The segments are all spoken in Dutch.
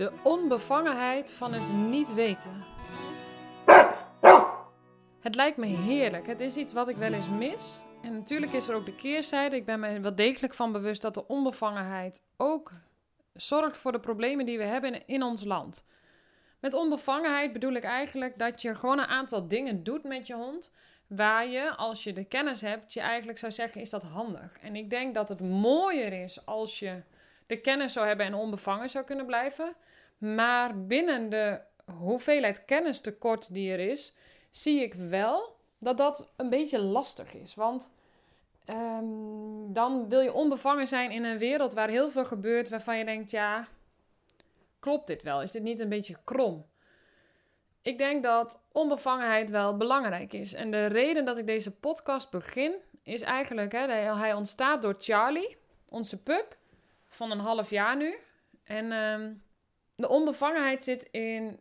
De onbevangenheid van het niet weten. Het lijkt me heerlijk. Het is iets wat ik wel eens mis. En natuurlijk is er ook de keerzijde. Ik ben me wel degelijk van bewust dat de onbevangenheid ook zorgt voor de problemen die we hebben in ons land. Met onbevangenheid bedoel ik eigenlijk dat je gewoon een aantal dingen doet met je hond. Waar je, als je de kennis hebt, je eigenlijk zou zeggen: is dat handig? En ik denk dat het mooier is als je de kennis zou hebben en onbevangen zou kunnen blijven. Maar binnen de hoeveelheid kennistekort die er is, zie ik wel dat dat een beetje lastig is. Want ehm, dan wil je onbevangen zijn in een wereld waar heel veel gebeurt waarvan je denkt: ja, klopt dit wel? Is dit niet een beetje krom? Ik denk dat onbevangenheid wel belangrijk is. En de reden dat ik deze podcast begin, is eigenlijk: hè, hij ontstaat door Charlie, onze pup van een half jaar nu. En ehm, de onbevangenheid zit in.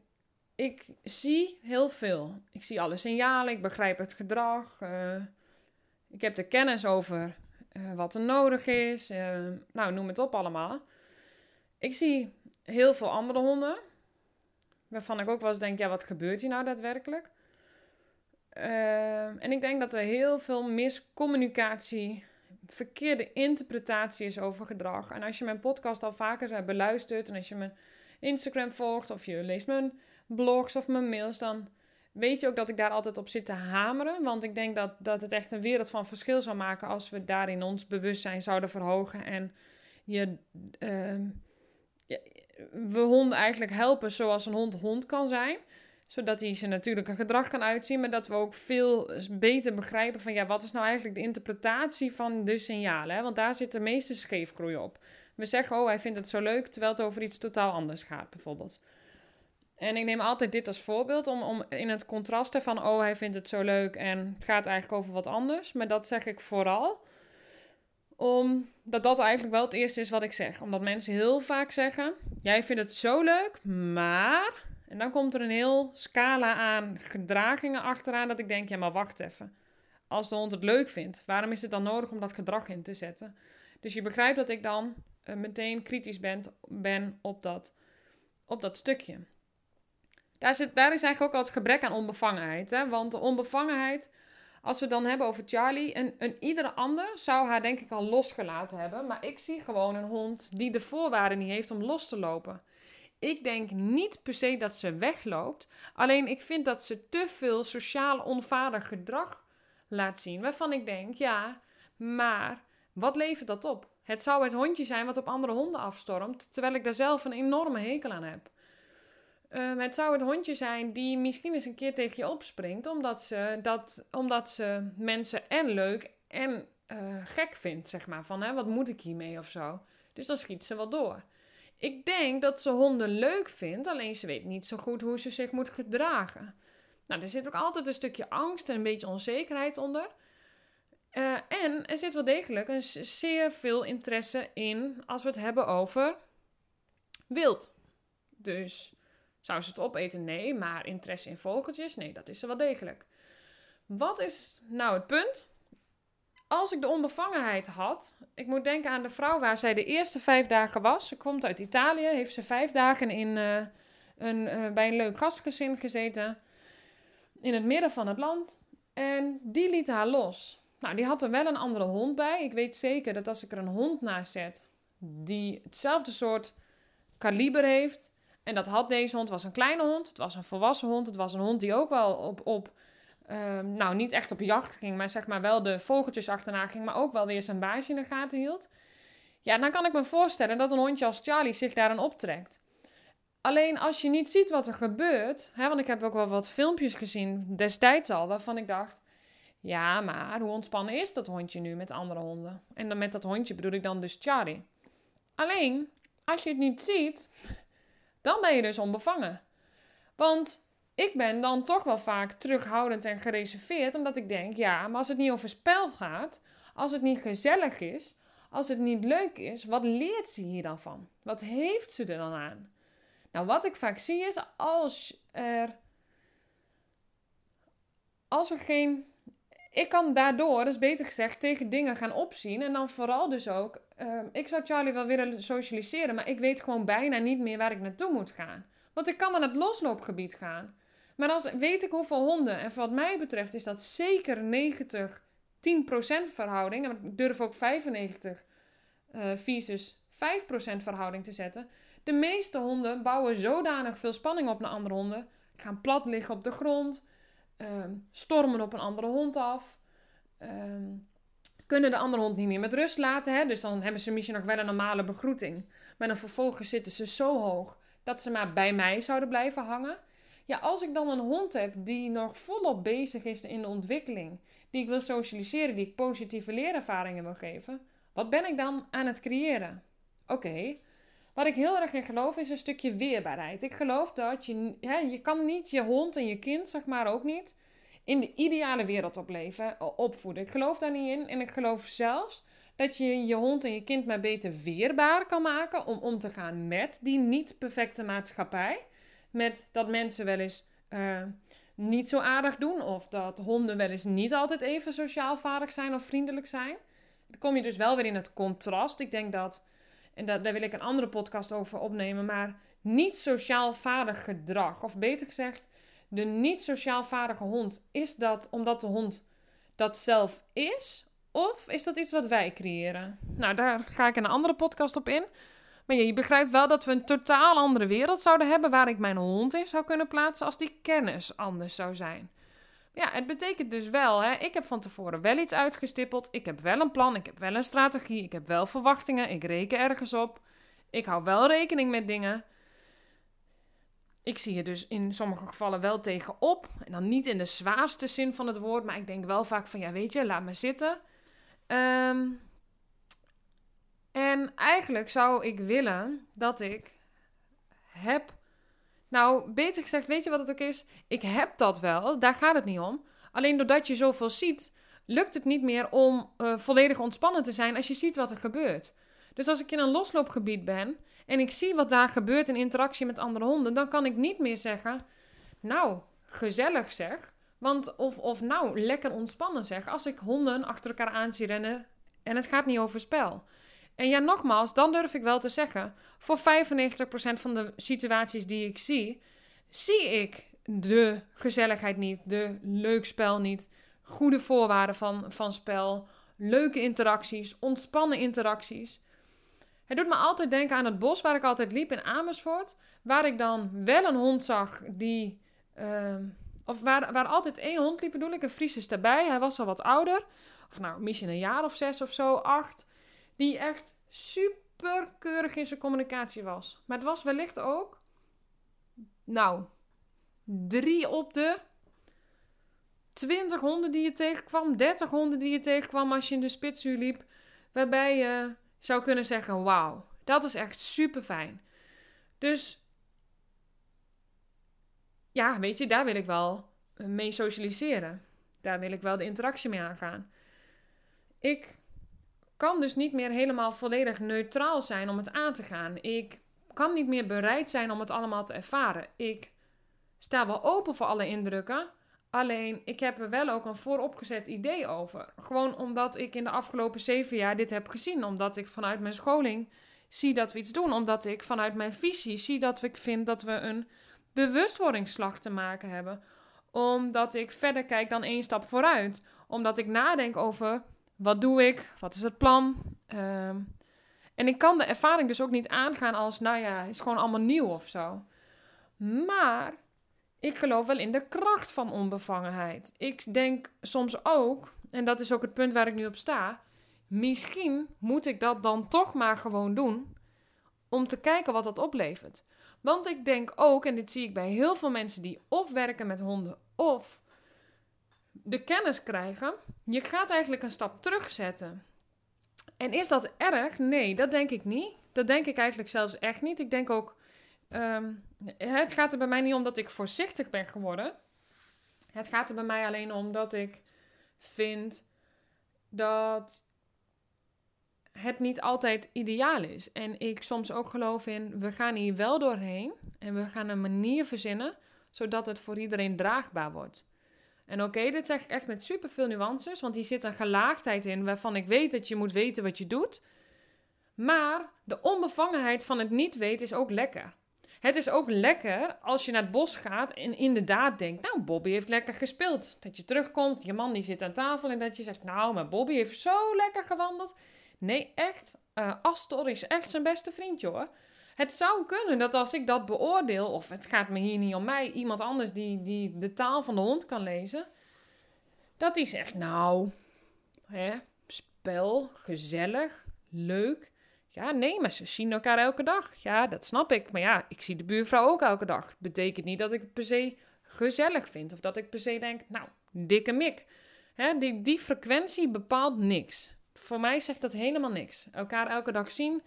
Ik zie heel veel. Ik zie alle signalen, ik begrijp het gedrag. Uh, ik heb de kennis over uh, wat er nodig is. Uh, nou, noem het op allemaal. Ik zie heel veel andere honden. Waarvan ik ook wel eens denk: ja, wat gebeurt hier nou daadwerkelijk? en ik denk dat er heel veel miscommunicatie verkeerde interpretatie is over gedrag. En als je mijn podcast al vaker hebt beluisterd en als je mijn Instagram volgt of je leest mijn blogs of mijn mails, dan weet je ook dat ik daar altijd op zit te hameren. Want ik denk dat, dat het echt een wereld van verschil zou maken als we daarin ons bewustzijn zouden verhogen en je, uh, we honden eigenlijk helpen zoals een hond hond kan zijn zodat hij zijn natuurlijke gedrag kan uitzien. Maar dat we ook veel beter begrijpen van ja, wat is nou eigenlijk de interpretatie van de signalen. Hè? Want daar zit de meeste scheefgroei op. We zeggen, oh, hij vindt het zo leuk, terwijl het over iets totaal anders gaat, bijvoorbeeld. En ik neem altijd dit als voorbeeld om, om in het contrast van, oh, hij vindt het zo leuk en het gaat eigenlijk over wat anders. Maar dat zeg ik vooral omdat dat eigenlijk wel het eerste is wat ik zeg. Omdat mensen heel vaak zeggen, jij vindt het zo leuk, maar en dan komt er een heel scala aan gedragingen achteraan dat ik denk, ja maar wacht even. Als de hond het leuk vindt, waarom is het dan nodig om dat gedrag in te zetten? Dus je begrijpt dat ik dan meteen kritisch ben, ben op, dat, op dat stukje. Daar, zit, daar is eigenlijk ook al het gebrek aan onbevangenheid. Hè? Want de onbevangenheid, als we dan hebben over Charlie, een, een iedere ander zou haar denk ik al losgelaten hebben. Maar ik zie gewoon een hond die de voorwaarden niet heeft om los te lopen. Ik denk niet per se dat ze wegloopt. Alleen ik vind dat ze te veel sociaal onvaardig gedrag laat zien. Waarvan ik denk, ja, maar wat levert dat op? Het zou het hondje zijn wat op andere honden afstormt, terwijl ik daar zelf een enorme hekel aan heb. Um, het zou het hondje zijn die misschien eens een keer tegen je opspringt, omdat ze, dat, omdat ze mensen en leuk en uh, gek vindt, zeg maar. Van, hè, wat moet ik hiermee of zo. Dus dan schiet ze wel door. Ik denk dat ze honden leuk vindt, alleen ze weet niet zo goed hoe ze zich moet gedragen. Nou, er zit ook altijd een stukje angst en een beetje onzekerheid onder. Uh, en er zit wel degelijk een zeer veel interesse in als we het hebben over wild. Dus zou ze het opeten? Nee, maar interesse in vogeltjes? Nee, dat is er wel degelijk. Wat is nou het punt? als ik de onbevangenheid had, ik moet denken aan de vrouw waar zij de eerste vijf dagen was. Ze komt uit Italië, heeft ze vijf dagen in, uh, een, uh, bij een leuk gastgezin gezeten. In het midden van het land. En die liet haar los. Nou, die had er wel een andere hond bij. Ik weet zeker dat als ik er een hond naast zet die hetzelfde soort kaliber heeft. En dat had deze hond, was een kleine hond. Het was een volwassen hond. Het was een hond die ook wel op, op Ehm, nou, niet echt op jacht ging, maar zeg maar wel de vogeltjes achterna ging, maar ook wel weer zijn baasje in de gaten hield. Ja, dan kan ik me voorstellen dat een hondje als Charlie zich daarin optrekt. Alleen als je niet ziet wat er gebeurt, hè, want ik heb ook wel wat filmpjes gezien destijds al, waarvan ik dacht, ja, maar hoe ontspannen is dat hondje nu met andere honden? En dan met dat hondje bedoel ik dan dus Charlie. Alleen, als je het niet ziet, dan ben je dus onbevangen. Want ik ben dan toch wel vaak terughoudend en gereserveerd, omdat ik denk, ja, maar als het niet over spel gaat, als het niet gezellig is, als het niet leuk is, wat leert ze hier dan van? Wat heeft ze er dan aan? Nou, wat ik vaak zie is als er. Als er geen. Ik kan daardoor, dus beter gezegd, tegen dingen gaan opzien. En dan vooral dus ook, ehm, ik zou Charlie wel willen socialiseren, maar ik weet gewoon bijna niet meer waar ik naartoe moet gaan. Want ik kan maar naar het losloopgebied gaan. Maar als weet ik hoeveel honden, en wat mij betreft is dat zeker 90, 10% verhouding, en ik durf ook 95 uh, versus 5% verhouding te zetten. De meeste honden bouwen zodanig veel spanning op naar andere honden, gaan plat liggen op de grond, Ehm, stormen op een andere hond af. Ehm, kunnen de andere hond niet meer met rust laten. Hè? Dus dan hebben ze misschien nog wel een normale begroeting. Maar dan vervolgens zitten ze zo hoog dat ze maar bij mij zouden blijven hangen. Ja, als ik dan een hond heb die nog volop bezig is in de ontwikkeling, die ik wil socialiseren, die ik positieve leerervaringen wil geven, wat ben ik dan aan het creëren? Oké, wat ik heel erg in geloof is een stukje weerbaarheid. Ik geloof dat je, hè, je kan niet je hond en je kind, zeg maar ook niet, in de ideale wereld opleven, opvoeden. Ik geloof daar niet in. En ik geloof zelfs dat je je hond en je kind maar beter weerbaar kan maken om om te gaan met die niet perfecte maatschappij. Met dat mensen wel eens uh, niet zo aardig doen of dat honden wel eens niet altijd even sociaal vaardig zijn of vriendelijk zijn. Dan kom je dus wel weer in het contrast. Ik denk dat en daar, daar wil ik een andere podcast over opnemen, maar niet sociaal vaardig gedrag. Of beter gezegd, de niet sociaal vaardige hond. Is dat omdat de hond dat zelf is? Of is dat iets wat wij creëren? Nou, daar ga ik een andere podcast op in. Maar je begrijpt wel dat we een totaal andere wereld zouden hebben waar ik mijn hond in zou kunnen plaatsen als die kennis anders zou zijn. Ja, het betekent dus wel, hè, ik heb van tevoren wel iets uitgestippeld. Ik heb wel een plan, ik heb wel een strategie, ik heb wel verwachtingen, ik reken ergens op. Ik hou wel rekening met dingen. Ik zie je dus in sommige gevallen wel tegenop. En dan niet in de zwaarste zin van het woord, maar ik denk wel vaak van, ja weet je, laat me zitten. Ehm, en eigenlijk zou ik willen dat ik heb nou, beter gezegd, weet je wat het ook is? Ik heb dat wel, daar gaat het niet om. Alleen doordat je zoveel ziet, lukt het niet meer om uh, volledig ontspannen te zijn als je ziet wat er gebeurt. Dus als ik in een losloopgebied ben en ik zie wat daar gebeurt in interactie met andere honden, dan kan ik niet meer zeggen, nou, gezellig zeg. Want of, of nou, lekker ontspannen zeg. Als ik honden achter elkaar aan zie rennen en het gaat niet over spel. En ja, nogmaals, dan durf ik wel te zeggen: voor 95% van de situaties die ik zie, zie ik de gezelligheid niet, de leuk spel niet, goede voorwaarden van, van spel, leuke interacties, ontspannen interacties. Het doet me altijd denken aan het bos waar ik altijd liep in Amersfoort, waar ik dan wel een hond zag die. Ehm, of waar, waar altijd één hond liep, bedoel ik, een Fries is daarbij. Hij was al wat ouder. Of nou, misschien een jaar of zes of zo, acht die echt super keurig in zijn communicatie was. Maar het was wellicht ook, nou, drie op de 20 honden die je tegenkwam, 30 honden die je tegenkwam als je in de spitsuur liep, waarbij je zou kunnen zeggen: Wauw, dat is echt super fijn. Dus ja, weet je, daar wil ik wel mee socialiseren. Daar wil ik wel de interactie mee aangaan. Ik kan dus niet meer helemaal volledig neutraal zijn om het aan te gaan. Ik kan niet meer bereid zijn om het allemaal te ervaren. Ik sta wel open voor alle indrukken. Alleen ik heb er wel ook een vooropgezet idee over. Gewoon omdat ik in de afgelopen zeven jaar dit heb gezien. Omdat ik vanuit mijn scholing zie dat we iets doen. Omdat ik vanuit mijn visie zie dat ik vind dat we een bewustwordingsslag te maken hebben. Omdat ik verder kijk dan één stap vooruit. Omdat ik nadenk over wat doe ik? Wat is het plan? Ehm, en ik kan de ervaring dus ook niet aangaan als, nou ja, het is gewoon allemaal nieuw of zo. Maar ik geloof wel in de kracht van onbevangenheid. Ik denk soms ook, en dat is ook het punt waar ik nu op sta, misschien moet ik dat dan toch maar gewoon doen om te kijken wat dat oplevert. Want ik denk ook, en dit zie ik bij heel veel mensen die of werken met honden of de kennis krijgen, je gaat eigenlijk een stap terugzetten. En is dat erg? Nee, dat denk ik niet. Dat denk ik eigenlijk zelfs echt niet. Ik denk ook, ehm, het gaat er bij mij niet om dat ik voorzichtig ben geworden. Het gaat er bij mij alleen om dat ik vind dat het niet altijd ideaal is. En ik soms ook geloof in, we gaan hier wel doorheen en we gaan een manier verzinnen zodat het voor iedereen draagbaar wordt. En oké, dit zeg ik echt met super veel nuances, want hier zit een gelaagdheid in waarvan ik weet dat je moet weten wat je doet. Maar de onbevangenheid van het niet weten is ook lekker. Het is ook lekker als je naar het bos gaat en inderdaad denkt, nou, Bobby heeft lekker gespeeld. Dat je terugkomt, je man die zit aan tafel en dat je zegt, nou, maar Bobby heeft zo lekker gewandeld. Nee, echt, uh, Astor is echt zijn beste vriendje hoor. Het zou kunnen dat als ik dat beoordeel, of het gaat me hier niet om mij, iemand anders die, die de taal van de hond kan lezen, dat die zegt, nou, hè, spel, gezellig, leuk. Ja, nee, maar ze zien elkaar elke dag. Ja, dat snap ik. Maar ja, ik zie de buurvrouw ook elke dag. Betekent niet dat ik het per se gezellig vind. Of dat ik per se denk, nou, dikke mik. Hè, die, die frequentie bepaalt niks. Voor mij zegt dat helemaal niks. Elkaar elke dag zien.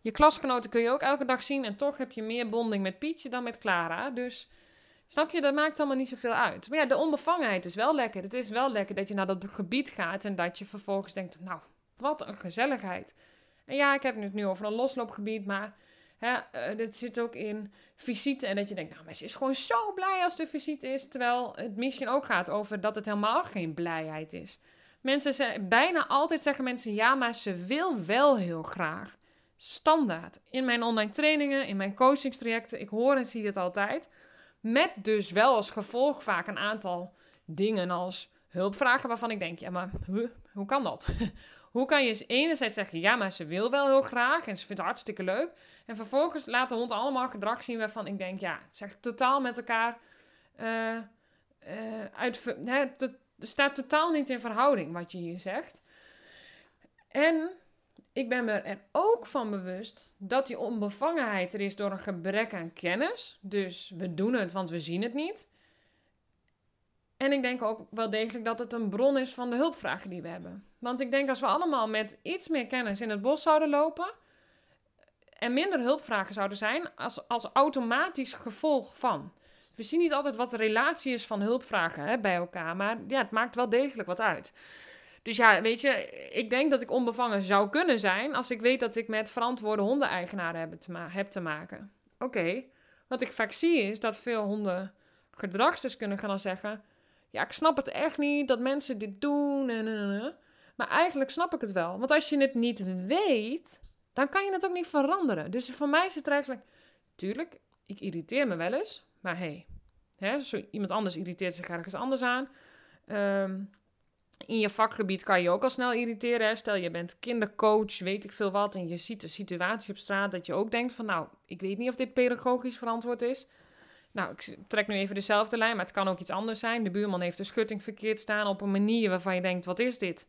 Je klasgenoten kun je ook elke dag zien. En toch heb je meer bonding met Pietje dan met Clara. Dus snap je, dat maakt allemaal niet zoveel uit. Maar ja, de onbevangenheid is wel lekker. Het is wel lekker dat je naar dat gebied gaat. En dat je vervolgens denkt, nou, wat een gezelligheid. En ja, ik heb het nu over een losloopgebied, maar hè, uh, zit ook in visite. En dat je denkt, nou, maar ze is gewoon zo blij als de visite is. Terwijl het misschien ook gaat over dat het helemaal geen blijheid is. Mensen bijna altijd zeggen mensen, ja, maar ze wil wel heel graag. Standaard. In mijn online trainingen, in mijn coachingstrajecten, ik hoor en zie het altijd. Met dus wel als gevolg vaak een aantal dingen als hulpvragen waarvan ik denk, ja, maar hoe kan dat? Hoe kan je eens enerzijds zeggen, ja, maar ze wil wel heel graag en ze vindt het hartstikke leuk. En vervolgens laat de hond allemaal gedrag zien waarvan ik denk, ja, het zegt totaal met elkaar uh, uh, uit... Hè, staat totaal niet in verhouding wat je hier zegt. En ik ben me er ook van bewust dat die onbevangenheid er is door een gebrek aan kennis. Dus we doen het, want we zien het niet. En ik denk ook wel degelijk dat het een bron is van de hulpvragen die we hebben. Want ik denk als we allemaal met iets meer kennis in het bos zouden lopen en minder hulpvragen zouden zijn, als, als automatisch gevolg van. We zien niet altijd wat de relatie is van hulpvragen hè, bij elkaar, maar ja, het maakt wel degelijk wat uit. Dus ja, weet je, ik denk dat ik onbevangen zou kunnen zijn als ik weet dat ik met verantwoorde hondeneigenaren heb te, heb te maken. Oké, wat ik vaak zie is dat veel honden gedragsdeskundigen gaan zeggen: Ja, ik snap het echt niet dat mensen dit doen. En, en, en. Maar eigenlijk snap ik het wel. Want als je het niet weet, dan kan je het ook niet veranderen. Dus voor mij is het eigenlijk... Tuurlijk, ik irriteer me wel eens. Maar hey, hè, iemand anders irriteert zich ergens anders aan. Ehm, in je vakgebied kan je ook al snel irriteren. Stel, je bent kindercoach, weet ik veel wat. En je ziet de situatie op straat dat je ook denkt van... Nou, ik weet niet of dit pedagogisch verantwoord is. Nou, ik trek nu even dezelfde lijn, maar het kan ook iets anders zijn. De buurman heeft de schutting verkeerd staan op een manier waarvan je denkt... Wat is dit?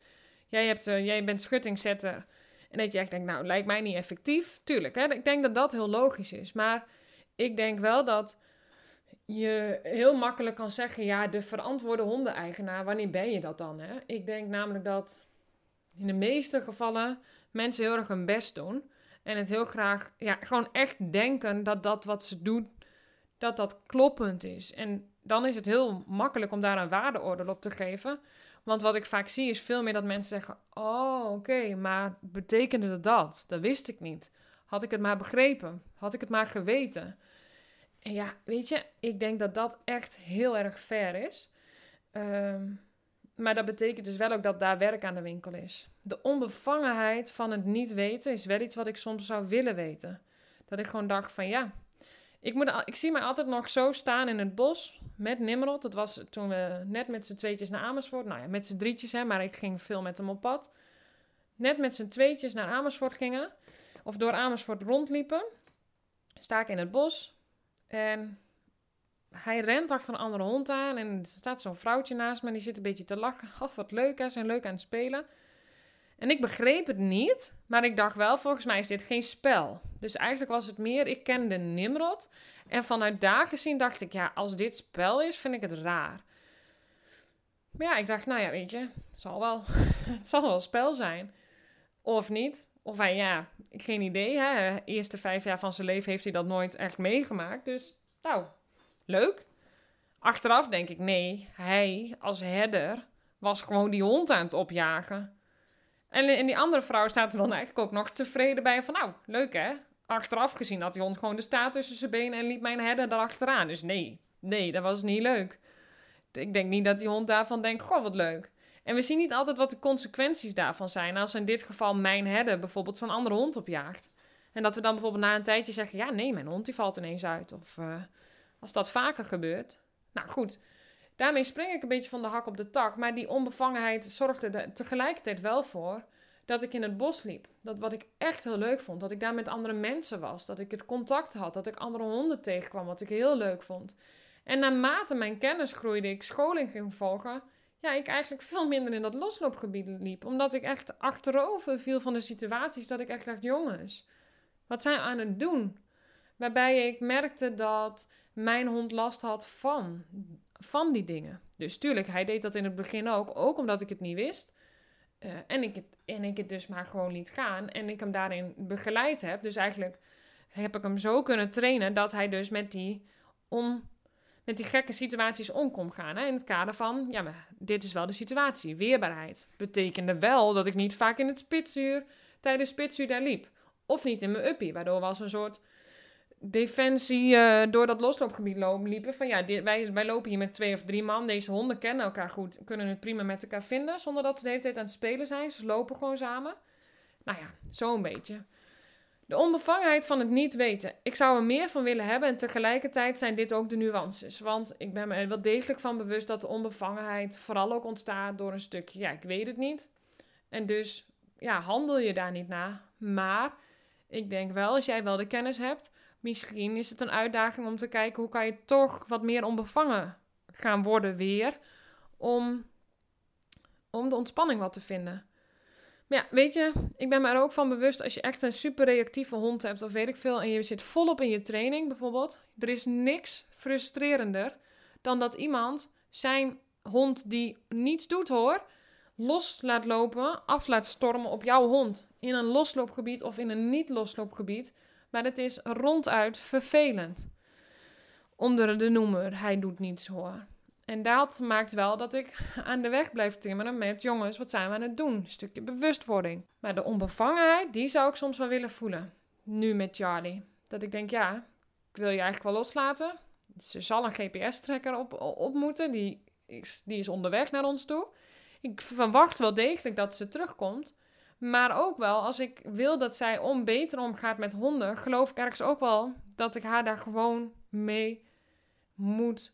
Jij, hebt, uh, jij bent schuttingzetter. En dat je echt denkt, nou, lijkt mij niet effectief. Tuurlijk, hè? ik denk dat dat heel logisch is. Maar ik denk wel dat je heel makkelijk kan zeggen, ja, de verantwoorde hondeneigenaar, wanneer ben je dat dan? Hè? Ik denk namelijk dat in de meeste gevallen mensen heel erg hun best doen. En het heel graag, ja, gewoon echt denken dat dat wat ze doen, dat dat kloppend is. En dan is het heel makkelijk om daar een waardeoordeel op te geven. Want wat ik vaak zie is veel meer dat mensen zeggen: Oh, oké, maar betekende dat dat? Dat wist ik niet. Had ik het maar begrepen? Had ik het maar geweten? En ja, weet je, ik denk dat dat echt heel erg fair is. Um, maar dat betekent dus wel ook dat daar werk aan de winkel is. De onbevangenheid van het niet weten is wel iets wat ik soms zou willen weten. Dat ik gewoon dacht van ja, ik, moet, ik zie mij altijd nog zo staan in het bos met Nimrod. Dat was toen we net met z'n tweetjes naar Amersfoort. Nou ja, met z'n drietjes, hè, maar ik ging veel met hem op pad. Net met z'n tweetjes naar Amersfoort gingen. Of door Amersfoort rondliepen. Sta ik in het bos. En hij rent achter een andere hond aan. En er staat zo'n vrouwtje naast me. Die zit een beetje te lachen. Oh, wat leuk hè. Zijn leuk aan het spelen. En ik begreep het niet, maar ik dacht wel, volgens mij is dit geen spel. Dus eigenlijk was het meer, ik kende Nimrod. En vanuit daar gezien dacht ik, ja, als dit spel is, vind ik het raar. Maar ja, ik dacht, nou ja, weet je, het zal wel, het zal wel spel zijn. Of niet. Of hij, ja, geen idee. Hè? De eerste vijf jaar van zijn leven heeft hij dat nooit echt meegemaakt. Dus, nou, leuk. Achteraf denk ik, nee, hij als herder was gewoon die hond aan het opjagen. En, die andere vrouw staat er dan eigenlijk ook nog tevreden bij van, nou, leuk hè? Achteraf gezien had die hond gewoon de staat tussen zijn benen en liep mijn herder erachteraan. Dus nee, nee, dat was niet leuk. ik denk niet dat die hond daarvan denkt, goh, wat leuk. En we zien niet altijd wat de consequenties daarvan zijn. Als in dit geval mijn herder bijvoorbeeld zo'n andere hond opjaagt. En dat we dan bijvoorbeeld na een tijdje zeggen, ja nee, mijn hond die valt ineens uit. Of uh, als dat vaker gebeurt. Nou goed, daarmee spring ik een beetje van de hak op de tak. Maar die onbevangenheid zorgde er tegelijkertijd wel voor dat ik in het bos liep. Dat wat ik echt heel leuk vond. Dat ik daar met andere mensen was. Dat ik het contact had. Dat ik andere honden tegenkwam. Wat ik heel leuk vond. En naarmate mijn kennis groeide, ik scholing ging volgen. Ja, ik eigenlijk veel minder in dat losloopgebied liep. Omdat ik echt achterover viel van de situaties. Dat ik echt dacht, jongens, wat zijn we aan het doen? Waarbij ik merkte dat mijn hond last had van, van die dingen. Dus tuurlijk, hij deed dat in het begin ook. Ook omdat ik het niet wist. Uh, en, ik het, en ik het dus maar gewoon liet gaan. En ik hem daarin begeleid heb. Dus eigenlijk heb ik hem zo kunnen trainen dat hij dus met die, om, met die gekke situaties om kon gaan. Hè? In het kader van, ja, maar dit is wel de situatie. Weerbaarheid. Betekende wel dat ik niet vaak in het spitsuur, tijdens spitsuur daar liep. Of niet in mijn uppie, waardoor we als een soort defensie uh, door dat losloopgebied lopen, liepen. Van ja, wij, wij lopen hier met twee of drie man. Deze honden kennen elkaar goed, kunnen het prima met elkaar vinden. Zonder dat ze de hele tijd aan het spelen zijn. Ze lopen gewoon samen. Nou ja, zo'n beetje. De onbevangenheid van het niet weten. Ik zou er meer van willen hebben en tegelijkertijd zijn dit ook de nuances. Want ik ben me er wel degelijk van bewust dat de onbevangenheid vooral ook ontstaat door een stukje, ja, ik weet het niet. En dus, ja, handel je daar niet naar. Maar ik denk wel, als jij wel de kennis hebt, misschien is het een uitdaging om te kijken hoe kan je toch wat meer onbevangen gaan worden weer. Om, om de ontspanning wat te vinden. Maar ja, weet je, ik ben me er ook van bewust als je echt een super reactieve hond hebt of weet ik veel en je zit volop in je training bijvoorbeeld. Er is niks frustrerender dan dat iemand zijn hond die niets doet hoor, los laat lopen, af laat stormen op jouw hond. In een losloopgebied of in een niet-losloopgebied. Maar het is ronduit vervelend. Onder de noemer, hij doet niets hoor. En dat maakt wel dat ik aan de weg blijf timmeren met jongens, wat zijn we aan het doen? Een stukje bewustwording. Maar de onbevangenheid, die zou ik soms wel willen voelen. Nu met Charlie. Dat ik denk, ja, ik wil je eigenlijk wel loslaten. Ze zal een GPS-trekker op, op moeten. Die is, die is onderweg naar ons toe. Ik verwacht wel degelijk dat ze terugkomt. Maar ook wel, als ik wil dat zij om beter omgaat met honden, geloof ik ergens ook wel dat ik haar daar gewoon mee moet.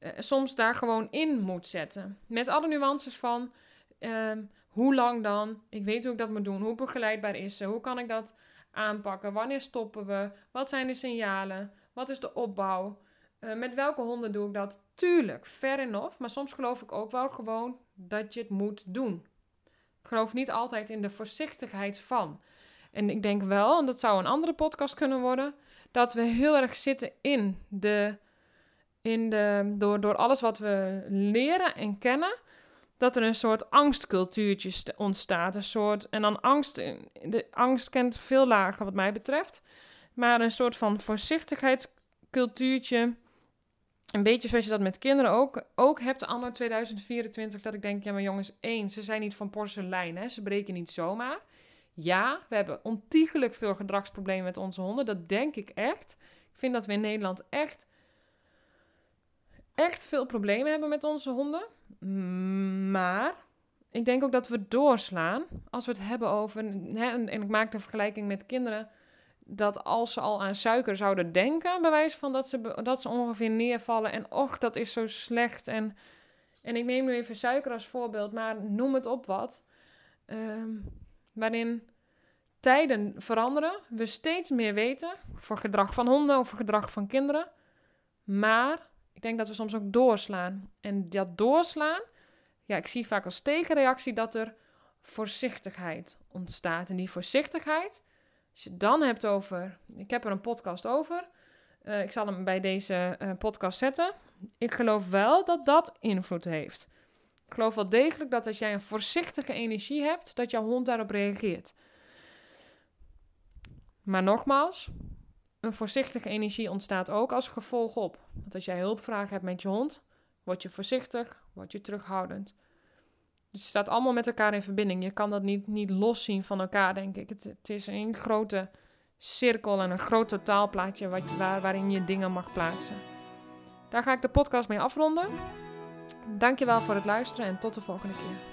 Uh, soms daar gewoon in moet zetten. Met alle nuances van uh, hoe lang dan? Ik weet hoe ik dat moet doen. Hoe begeleidbaar is ze? Hoe kan ik dat aanpakken? Wanneer stoppen we? Wat zijn de signalen? Wat is de opbouw? Uh, met welke honden doe ik dat? Tuurlijk, fair enough. Maar soms geloof ik ook wel gewoon dat je het moet doen. Ik geloof niet altijd in de voorzichtigheid van. En ik denk wel, en dat zou een andere podcast kunnen worden, dat we heel erg zitten in de. In de door, door alles wat we leren en kennen, dat er een soort angstcultuurtje ontstaat. Een soort, en dan angst, de angst kent veel lager wat mij betreft. Maar een soort van voorzichtigheidscultuurtje een beetje zoals je dat met kinderen ook, ook hebt, anno 2024, dat ik denk, ja maar jongens, één, ze zijn niet van porselein, hè? ze breken niet zomaar. Ja, we hebben ontiegelijk veel gedragsproblemen met onze honden, dat denk ik echt. Ik vind dat we in Nederland echt, echt veel problemen hebben met onze honden. Maar ik denk ook dat we doorslaan als we het hebben over, hè, en ik maak de vergelijking met kinderen dat als ze al aan suiker zouden denken, bewijs van dat ze, dat ze ongeveer neervallen en och, dat is zo slecht. En, en ik neem nu even suiker als voorbeeld, maar noem het op wat. Ehm, waarin tijden veranderen, we steeds meer weten voor gedrag van honden of voor gedrag van kinderen. Maar ik denk dat we soms ook doorslaan. En dat doorslaan, ja, ik zie vaak als tegenreactie dat er voorzichtigheid ontstaat. En die voorzichtigheid, als je het dan hebt over, ik heb er een podcast over. Uh, ik zal hem bij deze uh, podcast zetten. Ik geloof wel dat dat invloed heeft. Ik geloof wel degelijk dat als jij een voorzichtige energie hebt, dat jouw hond daarop reageert. Maar nogmaals, een voorzichtige energie ontstaat ook als gevolg op. Want als jij hulpvragen hebt met je hond, word je voorzichtig, word je terughoudend. Dus het staat allemaal met elkaar in verbinding. Je kan dat niet, niet los zien van elkaar, denk ik. Het, het is een grote cirkel en een groot totaalplaatje waarin je dingen mag plaatsen. Daar ga ik de podcast mee afronden. Dankjewel voor het luisteren en tot de volgende keer.